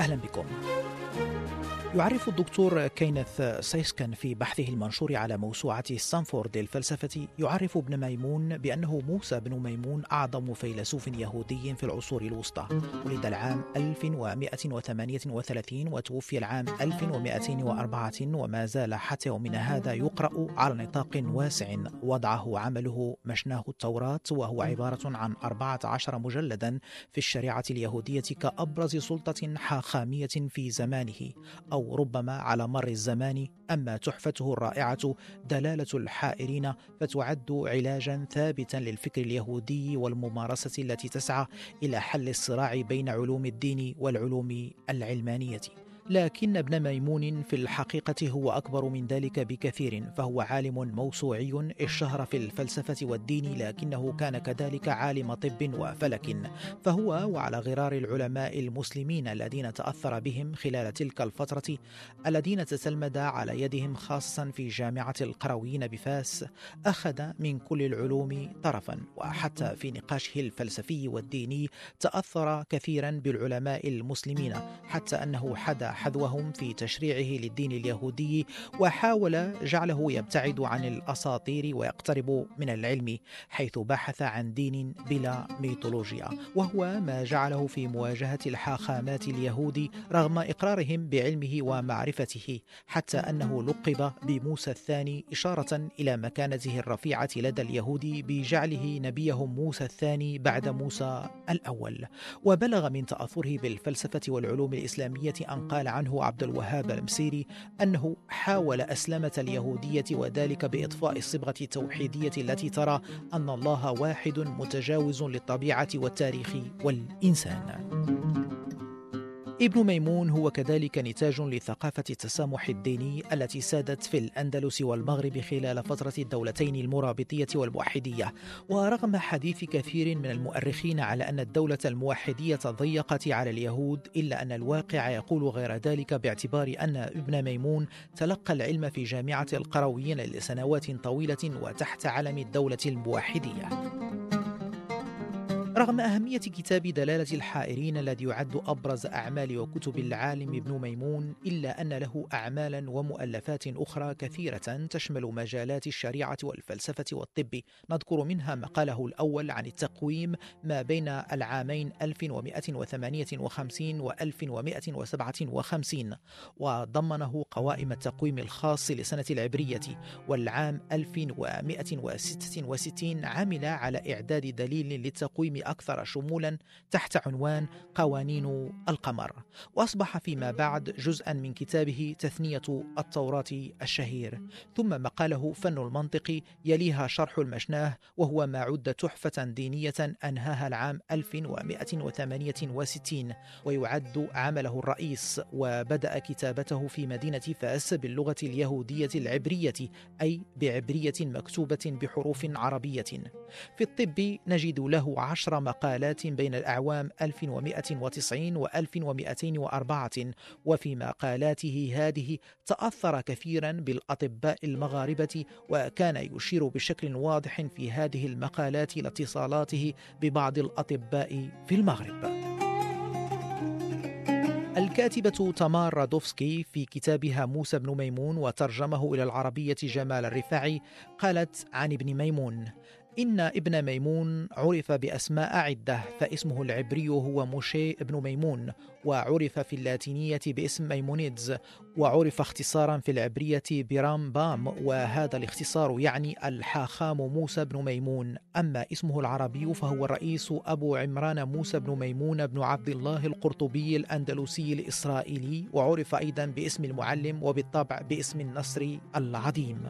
أهلا بكم. يعرف الدكتور كينيث سيسكن في بحثه المنشور على موسوعة ستانفورد للفلسفة يعرف ابن ميمون بأنه موسى بن ميمون أعظم فيلسوف يهودي في العصور الوسطى. ولد العام 1138 وتوفي العام 1204 وما زال حتى يومنا هذا يقرأ على نطاق واسع. وضعه عمله مشناه التوراة وهو عبارة عن 14 مجلدا في الشريعة اليهودية كأبرز سلطة حاخامية في زمانه. أو ربما على مر الزمان أما تحفته الرائعة دلالة الحائرين فتعد علاجا ثابتا للفكر اليهودي والممارسة التي تسعى إلى حل الصراع بين علوم الدين والعلوم العلمانية. لكن ابن ميمون في الحقيقة هو أكبر من ذلك بكثير فهو عالم موسوعي اشتهر في الفلسفة والدين لكنه كان كذلك عالم طب وفلك. فهو وعلى غرار العلماء المسلمين الذين تأثر بهم خلال تلك الفترة الذين تتلمذ على يدهم خاصة في جامعة القرويين بفاس أخذ من كل العلوم طرفا. وحتى في نقاشه الفلسفي والديني تأثر كثيرا بالعلماء المسلمين حتى أنه حدا حذوهم في تشريعه للدين اليهودي وحاول جعله يبتعد عن الأساطير ويقترب من العلم حيث بحث عن دين بلا ميثولوجيا. وهو ما جعله في مواجهة الحاخامات اليهود رغم إقرارهم بعلمه ومعرفته حتى أنه لقب بموسى الثاني إشارة إلى مكانته الرفيعة لدى اليهود بجعله نبيهم موسى الثاني بعد موسى الأول. وبلغ من تأثره بالفلسفة والعلوم الإسلامية أن قال قال عنه عبد الوهاب المسيري أنه حاول أسلمة اليهودية وذلك بإطفاء الصبغة التوحيدية التي ترى أن الله واحد متجاوز للطبيعة والتاريخ والإنسان. ابن ميمون هو كذلك نتاج لثقافة التسامح الديني التي سادت في الأندلس والمغرب خلال فترة الدولتين المرابطية والموحدية. ورغم حديث كثير من المؤرخين على أن الدولة الموحدية ضيقت على اليهود إلا أن الواقع يقول غير ذلك باعتبار أن ابن ميمون تلقى العلم في جامعة القرويين لسنوات طويلة وتحت علم الدولة الموحدية. رغم أهمية كتاب دلالة الحائرين الذي يعد أبرز أعمال وكتب العالم ابن ميمون إلا أن له أعمالا ومؤلفات أخرى كثيرة تشمل مجالات الشريعة والفلسفة والطب. نذكر منها مقاله الأول عن التقويم ما بين العامين 1158 و 1157 وضمنه قوائم التقويم الخاص لسنة العبرية والعام 1166 عمل على إعداد دليل للتقويم أكثر شمولا تحت عنوان قوانين القمر. وأصبح فيما بعد جزءا من كتابه تثنية التوراة الشهير. ثم مقاله فن المنطق يليها شرح المشناه وهو ما عد تحفة دينية أنهاها العام 1168 ويعد عمله الرئيس. وبدأ كتابته في مدينة فاس باللغة اليهودية العبرية أي بعبرية مكتوبة بحروف عربية. في الطب نجد له عشر مقالات بين الأعوام 1190 و 1204 وفي مقالاته هذه تأثر كثيرا بالأطباء المغاربة وكان يشير بشكل واضح في هذه المقالات لاتصالاته ببعض الأطباء في المغرب. الكاتبة تمار رادوفسكي في كتابها موسى بن ميمون وترجمه إلى العربية جمال الرفاعي قالت عن ابن ميمون إن ابن ميمون عرف بأسماء عدة فاسمه العبري هو موشي ابن ميمون وعرف في اللاتينية باسم ميمونيدز وعرف اختصارا في العبرية برمبام وهذا الاختصار يعني الحاخام موسى بن ميمون. أما اسمه العربي فهو الرئيس أبو عمران موسى بن ميمون بن عبد الله القرطبي الأندلسي الإسرائيلي وعرف أيضا باسم المعلم وبالطبع باسم النصر العظيم.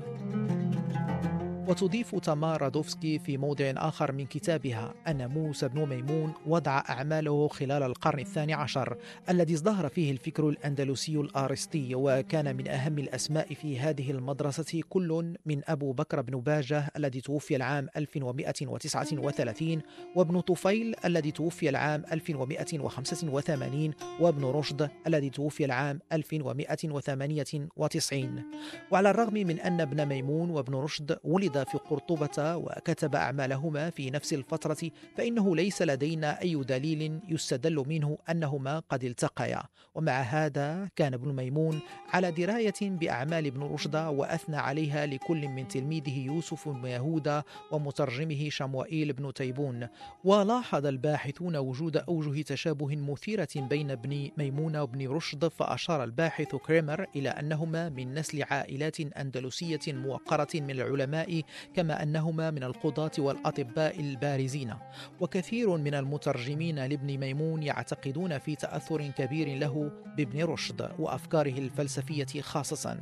وتضيف تمار رادوفسكي في موضع آخر من كتابها أن موسى بن ميمون وضع أعماله خلال القرن الثاني عشر الذي ازدهر فيه الفكر الأندلسي الآرسطي وكان من أهم الأسماء في هذه المدرسة كل من أبو بكر بن باجة الذي توفي العام 1139 وابن طفيل الذي توفي العام 1185 وابن رشد الذي توفي العام 1198 وعلى الرغم من أن ابن ميمون وابن رشد ولد في قرطبة وكتب أعمالهما في نفس الفترة فإنه ليس لدينا أي دليل يستدل منه أنهما قد التقيا. ومع هذا كان ابن ميمون على دراية بأعمال ابن رشد وأثنى عليها لكل من تلميذه يوسف بن يهوذا ومترجمه شموئيل بن تيبون. ولاحظ الباحثون وجود أوجه تشابه مثيرة بين ابن ميمون وابن رشد فأشار الباحث كريمر إلى أنهما من نسل عائلات أندلسية موقرة من العلماء كما أنهما من القضاة والأطباء البارزين. وكثير من المترجمين لابن ميمون يعتقدون في تأثر كبير له بابن رشد وأفكاره الفلسفية خاصة.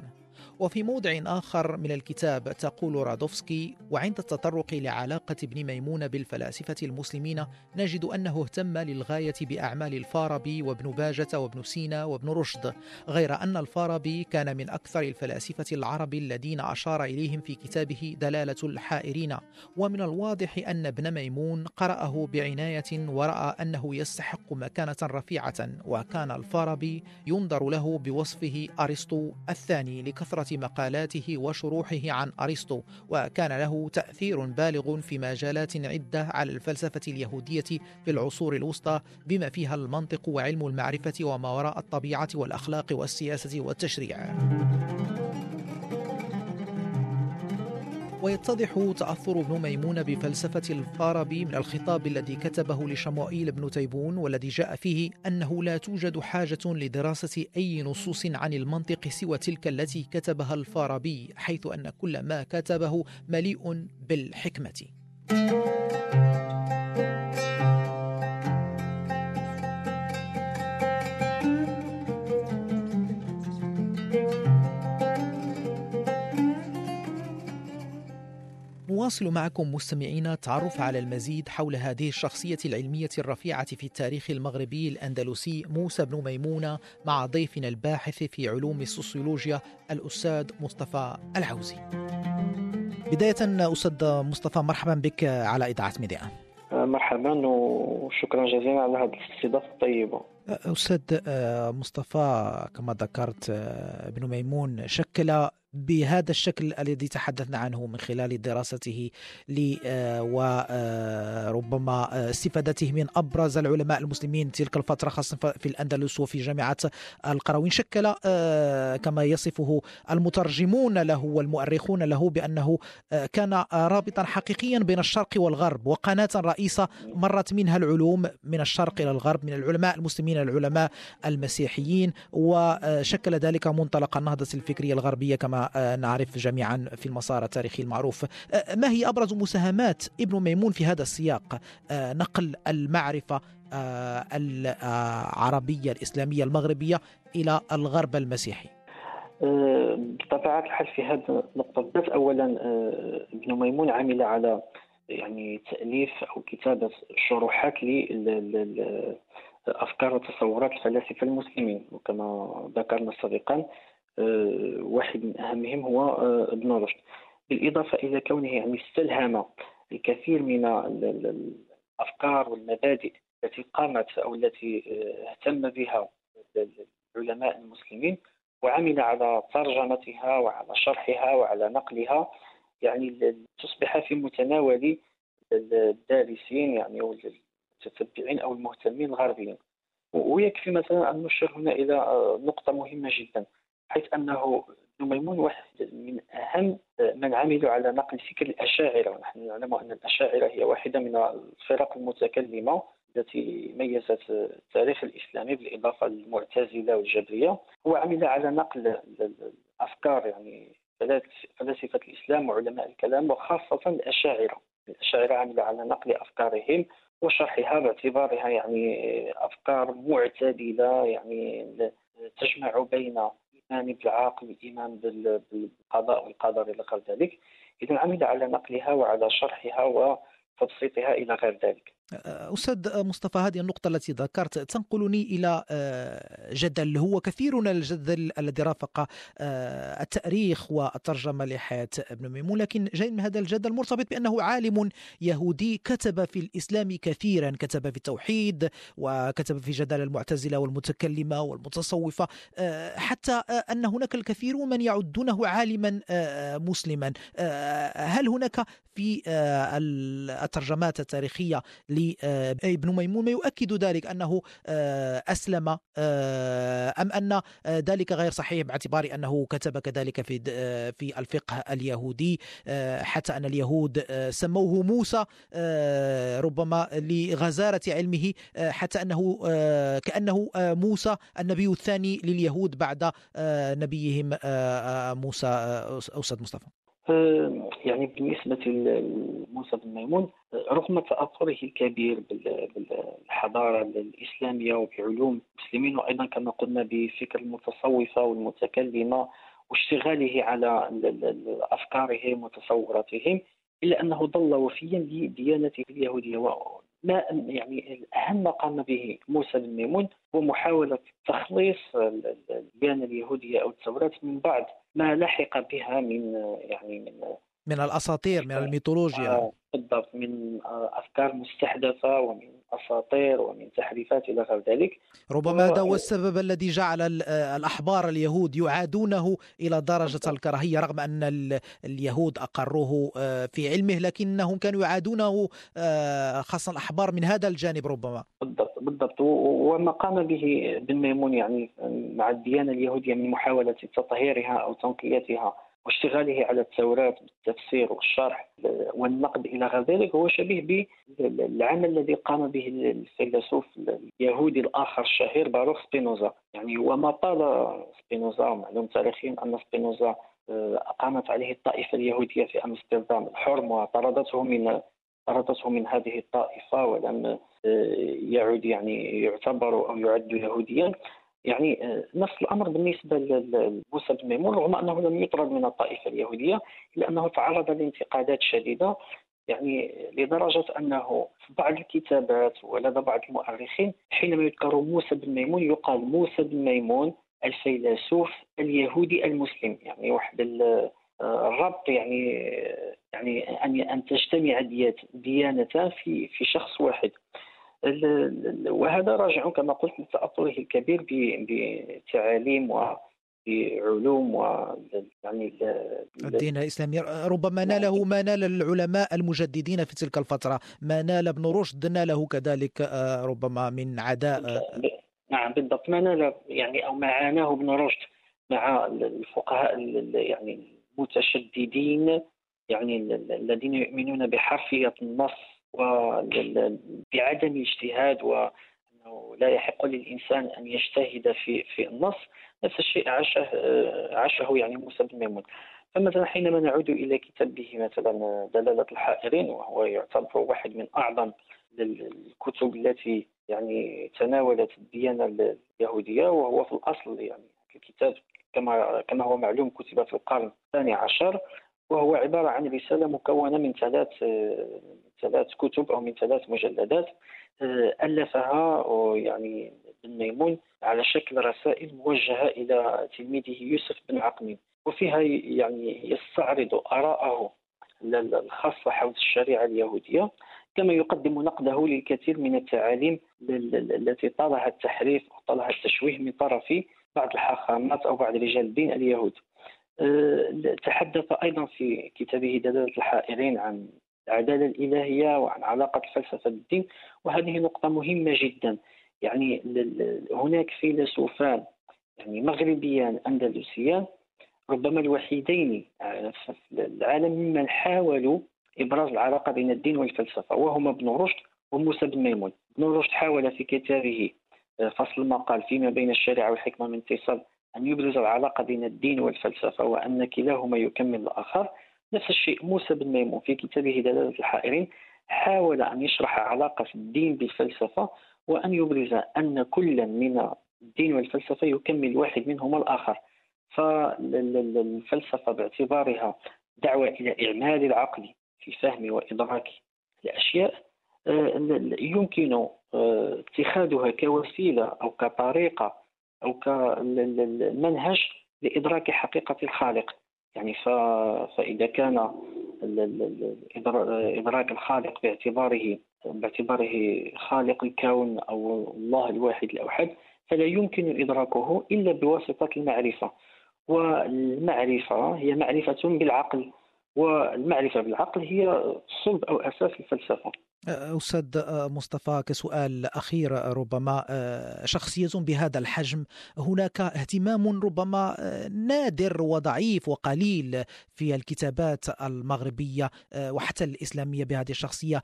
وفي موضع آخر من الكتاب تقول رادوفسكي وعند التطرق لعلاقة ابن ميمون بالفلاسفة المسلمين نجد أنه اهتم للغاية بأعمال الفارابي وابن باجة وابن سينا وابن رشد غير أن الفارابي كان من أكثر الفلاسفة العرب الذين أشار إليهم في كتابه دلالة الحائرين. ومن الواضح أن ابن ميمون قرأه بعناية ورأى أنه يستحق مكانة رفيعة وكان الفارابي ينظر له بوصفه أرسطو الثاني لكثرة مقالاته وشروحه عن أرسطو وكان له تأثير بالغ في مجالات عدة على الفلسفة اليهودية في العصور الوسطى بما فيها المنطق وعلم المعرفة وما وراء الطبيعة والأخلاق والسياسة والتشريع. ويتضح تأثر ابن ميمون بفلسفة الفارابي من الخطاب الذي كتبه لشموئيل بن تيبون والذي جاء فيه أنه لا توجد حاجة لدراسة أي نصوص عن المنطق سوى تلك التي كتبها الفارابي حيث أن كل ما كتبه مليء بالحكمة. نواصل معكم مستمعينا التعرف على المزيد حول هذه الشخصية العلمية الرفيعة في التاريخ المغربي الأندلسي موسى بن ميمونة مع ضيفنا الباحث في علوم السوسيولوجيا الأستاذ مصطفى العوزي. بداية أستاذ مصطفى مرحبا بك على إذاعة ميديا. مرحبا وشكرا جزيلا على هذه الاستضافة الطيبة. أستاذ مصطفى كما ذكرت ابن ميمون شكل بهذا الشكل الذي تحدثنا عنه من خلال دراسته وربما استفادته من أبرز العلماء المسلمين تلك الفترة خاصة في الأندلس وفي جامعة القرويين شكل كما يصفه المترجمون له والمؤرخون له بأنه كان رابطا حقيقيا بين الشرق والغرب وقناة رئيسة مرت منها العلوم من الشرق إلى الغرب من العلماء المسلمين العلماء المسيحيين وشكل ذلك منطلق النهضة الفكرية الغربية كما نعرف جميعا في المسار التاريخي المعروف. ما هي أبرز مساهمات ابن ميمون في هذا السياق؟ نقل المعرفة العربية الإسلامية المغربية إلى الغرب المسيحي. بطبيعة الحال في هذه النقطة بالذات أولا ابن ميمون عمل على يعني تأليف أو كتابة شروحات لأفكار وتصورات الفلاسفة المسلمين. وكما ذكرنا سابقا آه، واحد من أهمهم هو آه، ابن رشد. بالإضافة إلى كونه يعني استلهم الكثير من الأفكار والمبادئ التي قامت أو التي آه، اهتم بها العلماء المسلمين وعمل على ترجمتها وعلى شرحها وعلى نقلها. يعني تصبح في متناول الدارسين يعني المتتبعين أو المهتمين الغربيين. ويكفي مثلا أن نشير هنا إلى نقطة مهمة جدا حيث أنه ابن ميمون واحد من أهم من عملوا على نقل فكر الأشاعرة. ونحن نعلم أن الأشاعرة هي واحدة من الفرق المتكلمة التي ميزت التاريخ الإسلامي بالإضافة للمعتزلة والجبرية. هو عمل على نقل الأفكار يعني فلاسفة الإسلام وعلماء الكلام وخاصة الأشاعرة. الأشاعرة عملوا على نقل أفكارهم وشرحها باعتبارها يعني أفكار معتدلة يعني تجمع بين الإيمان بالعاقل والإيمان بالقضاء والقدر إلى غير ذلك. إذا عمل على نقلها وعلى شرحها وتبسيطها إلى غير ذلك. أستاذ مصطفى هذه النقطة التي ذكرت. تنقلني آه، جدل هو كثير من الجدل الذي رافق التاريخ والترجمة لحياة ابن ميمون. لكن جاي من هذا الجدل مرتبط بأنه عالم يهودي كتب في الإسلام كثيرا. كتب في التوحيد وكتب في جدل المعتزلة والمتكلمة والمتصوفة. آه، حتى أن هناك الكثير من يعدونه عالما مسلما. هل هناك في الترجمات التاريخية لابن ميمون ما يؤكد ذلك أنه آه، أسلم آه، أم أن ذلك غير صحيح باعتبار أنه كتب كذلك في آه، في الفقه اليهودي حتى أن اليهود سموه موسى ربما لغزارة علمه حتى أنه كأنه موسى النبي الثاني لليهود بعد نبيهم موسى أستاذ مصطفى. يعني بالنسبة لموسى بن ميمون رغم تأثره الكبير بالحضارة الإسلامية وبعلوم المسلمين وأيضا كما قلنا بفكر المتصوفة والمتكلمة واشتغاله على أفكارهم وتصوراتهم إلا أنه ظل وفيا لديانته اليهودية ما يعني أهم ما قام به موسى بن ميمون هو محاولة تخليص الديانه اليهوديه أو التوراة من بعض ما لحق بها من يعني من من الأساطير من الميثولوجيا آه، بالضبط من أفكار مستحدثة ومن اساطير ومن تحريفات إلى غير ذلك. ربما هذا هو السبب الذي جعل الأحبار اليهود يعادونه إلى درجة الكراهية رغم أن اليهود أقروه آه، في علمه لكنهم كانوا يعادونه آه، خاصة الأحبار من هذا الجانب ربما. بالضبط بالضبط. وما قام به بن ميمون يعني مع الديانة اليهودية من محاولة تطهيرها أو تنقيتها واشتغاله على التوراة بالتفسير والشرح والنقد إلى غير ذلك هو شبيه بالعمل الذي قام به الفيلسوف اليهودي الآخر الشهير باروخ سبينوزا. يعني وما طال سبينوزا ومعلوم تاريخيا أن سبينوزا آه، أقامت عليه الطائفة اليهودية في أمستردام. الحرم وطردته من طردته من هذه الطائفة ولم آه، يعد يعني يعتبر أو يعد يهوديا. يعني آه، نفس الأمر بالنسبة لموسى بن ميمون رغم أنه لم يطرد من الطائفة اليهودية إلا أنه تعرض لانتقادات شديدة يعني لدرجة أنه في بعض الكتابات ولدى بعض المؤرخين حينما يذكر موسى بن ميمون يقال موسى بن ميمون الفيلسوف اليهودي المسلم يعني واحد آه، الربط يعني يعني أن أن تجتمع ديانتان في في شخص واحد. وهذا راجع كما قلت لتاثره الكبير بتعاليم و بعلوم و يعني الدين الإسلامي. ربما ناله ما نال العلماء المجددين في تلك الفترة. ما نال ابن رشد ناله كذلك آه، ربما من عداء نعم بالضبط. ما نال يعني أو ما عاناه ابن رشد مع الفقهاء يعني المتشددين يعني الذين يؤمنون بحرفيه النص وبعدم اجتهاد وأنه لا يحق للإنسان أن يجتهد في في النص نفس الشيء عاشه عاشه يعني موسى بن ميمون. فمثلا حينما نعود إلى كتابه مثلا دلالة الحائرين وهو يعتبر واحد من أعظم الكتب التي يعني تناولت الديانة اليهودية وهو في الأصل يعني الكتاب كما كما هو معلوم كتب في القرن الثاني عشر. وهو عبارة عن رسالة مكونة من ثلاث ثلاث كتب أو من ثلاث مجلدات آه، ألفها يعني بن ميمون على شكل رسائل موجهة إلى تلميذه يوسف بن عقمي. وفيها يعني يستعرض آراءه الخاصة حول الشريعة اليهودية كما يقدم نقده للكثير من التعاليم التي طالها التحريف وطالها التشويه من طرف بعض الحاخامات أو بعض رجال الدين اليهود. آه، تحدث أيضا في كتابه دلالة الحائرين عن العدالة الإلهية وعن علاقة الفلسفة بالدين وهذه نقطة مهمة جدا. يعني هناك فيلسوفان يعني مغربيان أندلسيان ربما الوحيدين في العالم ممن حاولوا إبراز العلاقة بين الدين والفلسفة وهما ابن رشد وموسى بن ميمون. ابن رشد حاول في كتابه آه، فصل المقال فيما بين الشريعة والحكمة من اتصال أن يبرز العلاقة بين الدين والفلسفة وأن كلاهما يكمل الآخر. نفس الشيء موسى بن ميمون في كتابه دلالة الحائرين حاول أن يشرح علاقة الدين بالفلسفة وأن يبرز أن كل من الدين والفلسفة يكمل واحد منهما الآخر. فالفلسفة باعتبارها دعوة إلى إعمال العقل في فهم وإدراك الأشياء يمكن آه، اتخاذها كوسيلة أو كطريقة أو كمنهج لإدراك حقيقة الخالق. يعني فإذا كان إدراك الخالق باعتباره باعتباره خالق الكون أو الله الواحد الأوحد فلا يمكن إدراكه إلا بواسطة المعرفة. والمعرفة هي معرفة بالعقل. والمعرفة بالعقل هي صلب أو أساس الفلسفة. أستاذ مصطفى كسؤال أخير ربما شخصية بهذا الحجم هناك اهتمام ربما نادر وضعيف وقليل في الكتابات المغربية وحتى الإسلامية بهذه الشخصية.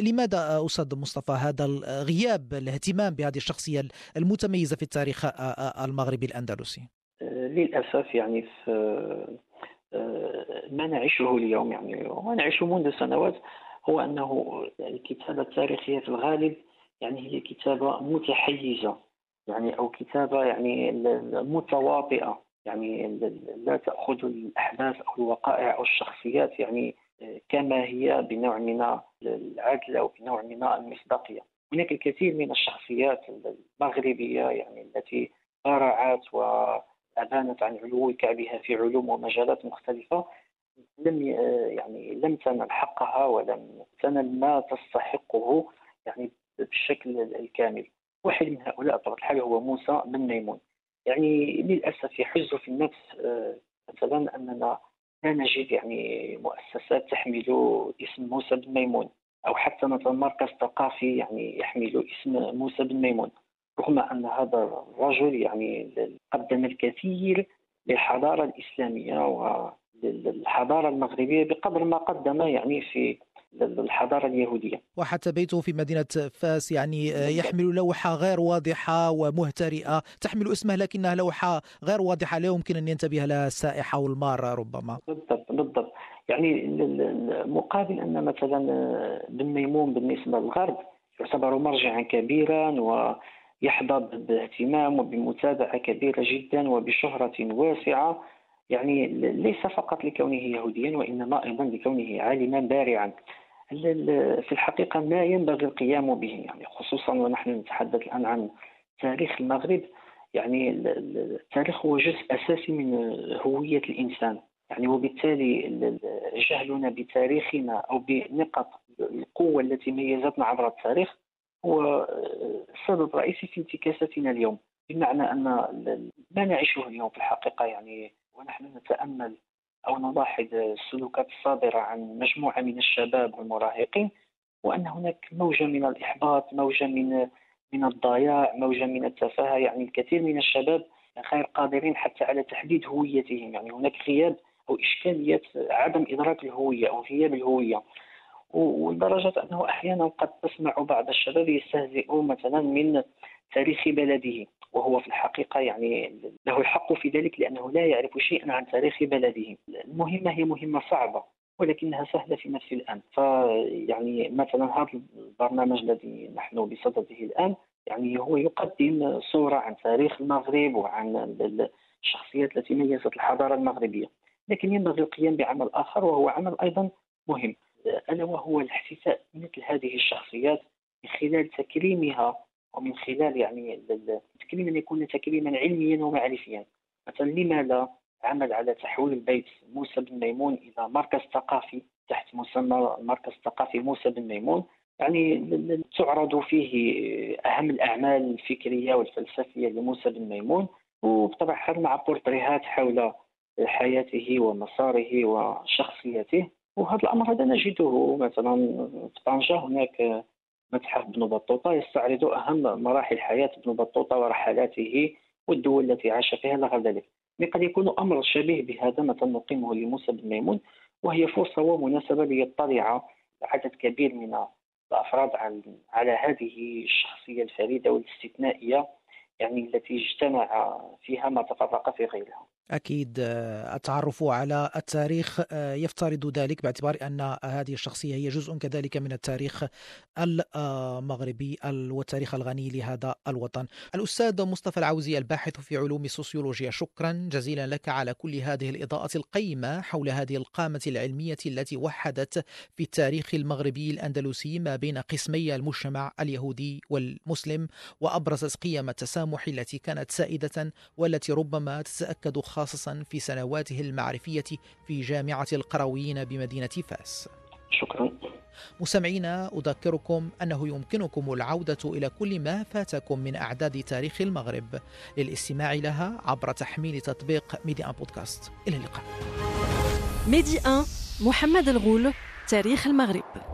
لماذا أستاذ مصطفى هذا غياب الاهتمام بهذه الشخصية المتميزة في التاريخ المغربي الأندلسي؟ للأسف يعني في ما نعيشه اليوم يعني. ونعيشه منذ سنوات هو أنه الكتابة التاريخية في الغالب يعني هي كتابة متحيزة يعني أو كتابة يعني متواطئة يعني لا تأخذ الأحداث أو الوقائع أو الشخصيات يعني كما هي بنوع من العدل أو بنوع من المصداقية. هناك الكثير من الشخصيات المغربية يعني التي قرعت وأبانت عن علو كعبها في علوم ومجالات مختلفة لم يعني لم تنل حقها ولم تنل ما تستحقه يعني بالشكل الكامل. واحد من هؤلاء بطبيعه الحال هو موسى بن ميمون. يعني للأسف يحز في النفس آه، مثلا أننا لا نجد يعني مؤسسات تحمل اسم موسى بن ميمون أو حتى مثلا مركز ثقافي يعني يحمل اسم موسى بن ميمون. رغم أن هذا الرجل يعني قدم الكثير للحضارة الإسلامية و للحضارة المغربية بقدر ما قدم يعني في الحضارة اليهودية. وحتى بيته في مدينة فاس يعني يحمل لوحة غير واضحة ومهترئة تحمل اسمه لكنها لوحة غير واضحة لا يمكن أن ينتبه لها السائح أو المار ربما. بالضبط بالضبط يعني مقابل أن مثلا بن ميمون بالنسبة للغرب يعتبر مرجعا كبيرا ويحظى باهتمام وبمتابعة كبيرة جدا وبشهرة واسعة. يعني ليس فقط لكونه يهوديا وإنما أيضا لكونه عالما بارعا. في الحقيقة ما ينبغي القيام به يعني خصوصا ونحن نتحدث الآن عن تاريخ المغرب. يعني التاريخ هو جزء أساسي من هوية الإنسان. يعني وبالتالي جهلنا بتاريخنا أو بنقط القوة التي ميزتنا عبر التاريخ هو سبب رئيسي في انتكاستنا اليوم بمعنى أن ما نعيشه اليوم في الحقيقة يعني ونحن نتأمل أو نلاحظ السلوكات الصادرة عن مجموعة من الشباب والمراهقين وأن هناك موجة من الإحباط، موجة من من الضياع، موجة من التفاهة، يعني الكثير من الشباب غير قادرين حتى على تحديد هويتهم، يعني هناك غياب أو إشكالية عدم إدراك الهوية أو غياب الهوية. ولدرجة أنه أحيانا قد تسمع بعض الشباب يستهزئ مثلا من تاريخ بلده وهو في الحقيقة يعني له الحق في ذلك لأنه لا يعرف شيئا عن تاريخ بلده. المهمة هي مهمة صعبة ولكنها سهلة في نفس الآن. فيعني مثلا هذا البرنامج الذي نحن بصدده الآن يعني هو يقدم صورة عن تاريخ المغرب وعن الشخصيات التي ميزت الحضارة المغربية لكن ينبغي القيام بعمل آخر وهو عمل أيضا مهم. ألا وهو الاحتفاء مثل هذه الشخصيات من خلال تكريمها ومن خلال يعني التكريم أن يكون تكريما علميا ومعرفيا. مثلا لما لا عمل على تحويل البيت موسى بن ميمون إلى مركز ثقافي تحت مسمى المركز الثقافي موسى بن ميمون يعني تعرض فيه أهم الأعمال الفكرية والفلسفية لموسى بن ميمون وبطبع الحال مع بورتريهات حول حياته ومساره وشخصيته. وهذا الأمر هذا نجده مثلا في طنجة هناك متحف ابن بطوطة يستعرض أهم مراحل حياة ابن بطوطة ورحلاته والدول التي عاش فيها إلى غير ذلك. قد يكون أمر شبيه بهذا مثلا نقيمه لموسى بن ميمون وهي فرصة ومناسبة ليطلع عدد كبير من الأفراد على هذه الشخصية الفريدة والاستثنائية يعني التي اجتمع فيها ما تفرق في غيرها. أكيد آه، التعرف على التاريخ آه، يفترض ذلك باعتبار أن هذه الشخصية هي جزء كذلك من التاريخ المغربي والتاريخ الغني لهذا الوطن. الأستاذ مصطفى العوزي الباحث في علوم السوسيولوجيا شكرا جزيلا لك على كل هذه الإضاءة القيمة حول هذه القامة العلمية التي وحدت في التاريخ المغربي الأندلسي ما بين قسمي المجتمع اليهودي والمسلم وأبرزت قيم التسامح التي كانت سائدة والتي ربما تتأكد خاصة في سنواته المعرفية في جامعة القرويين بمدينة فاس. شكرا. مستمعينا أذكركم أنه يمكنكم العودة إلى كل ما فاتكم من أعداد تاريخ المغرب. للاستماع لها عبر تحميل تطبيق ميدي أن بودكاست. إلى اللقاء. ميدي 1 محمد الغول تاريخ المغرب.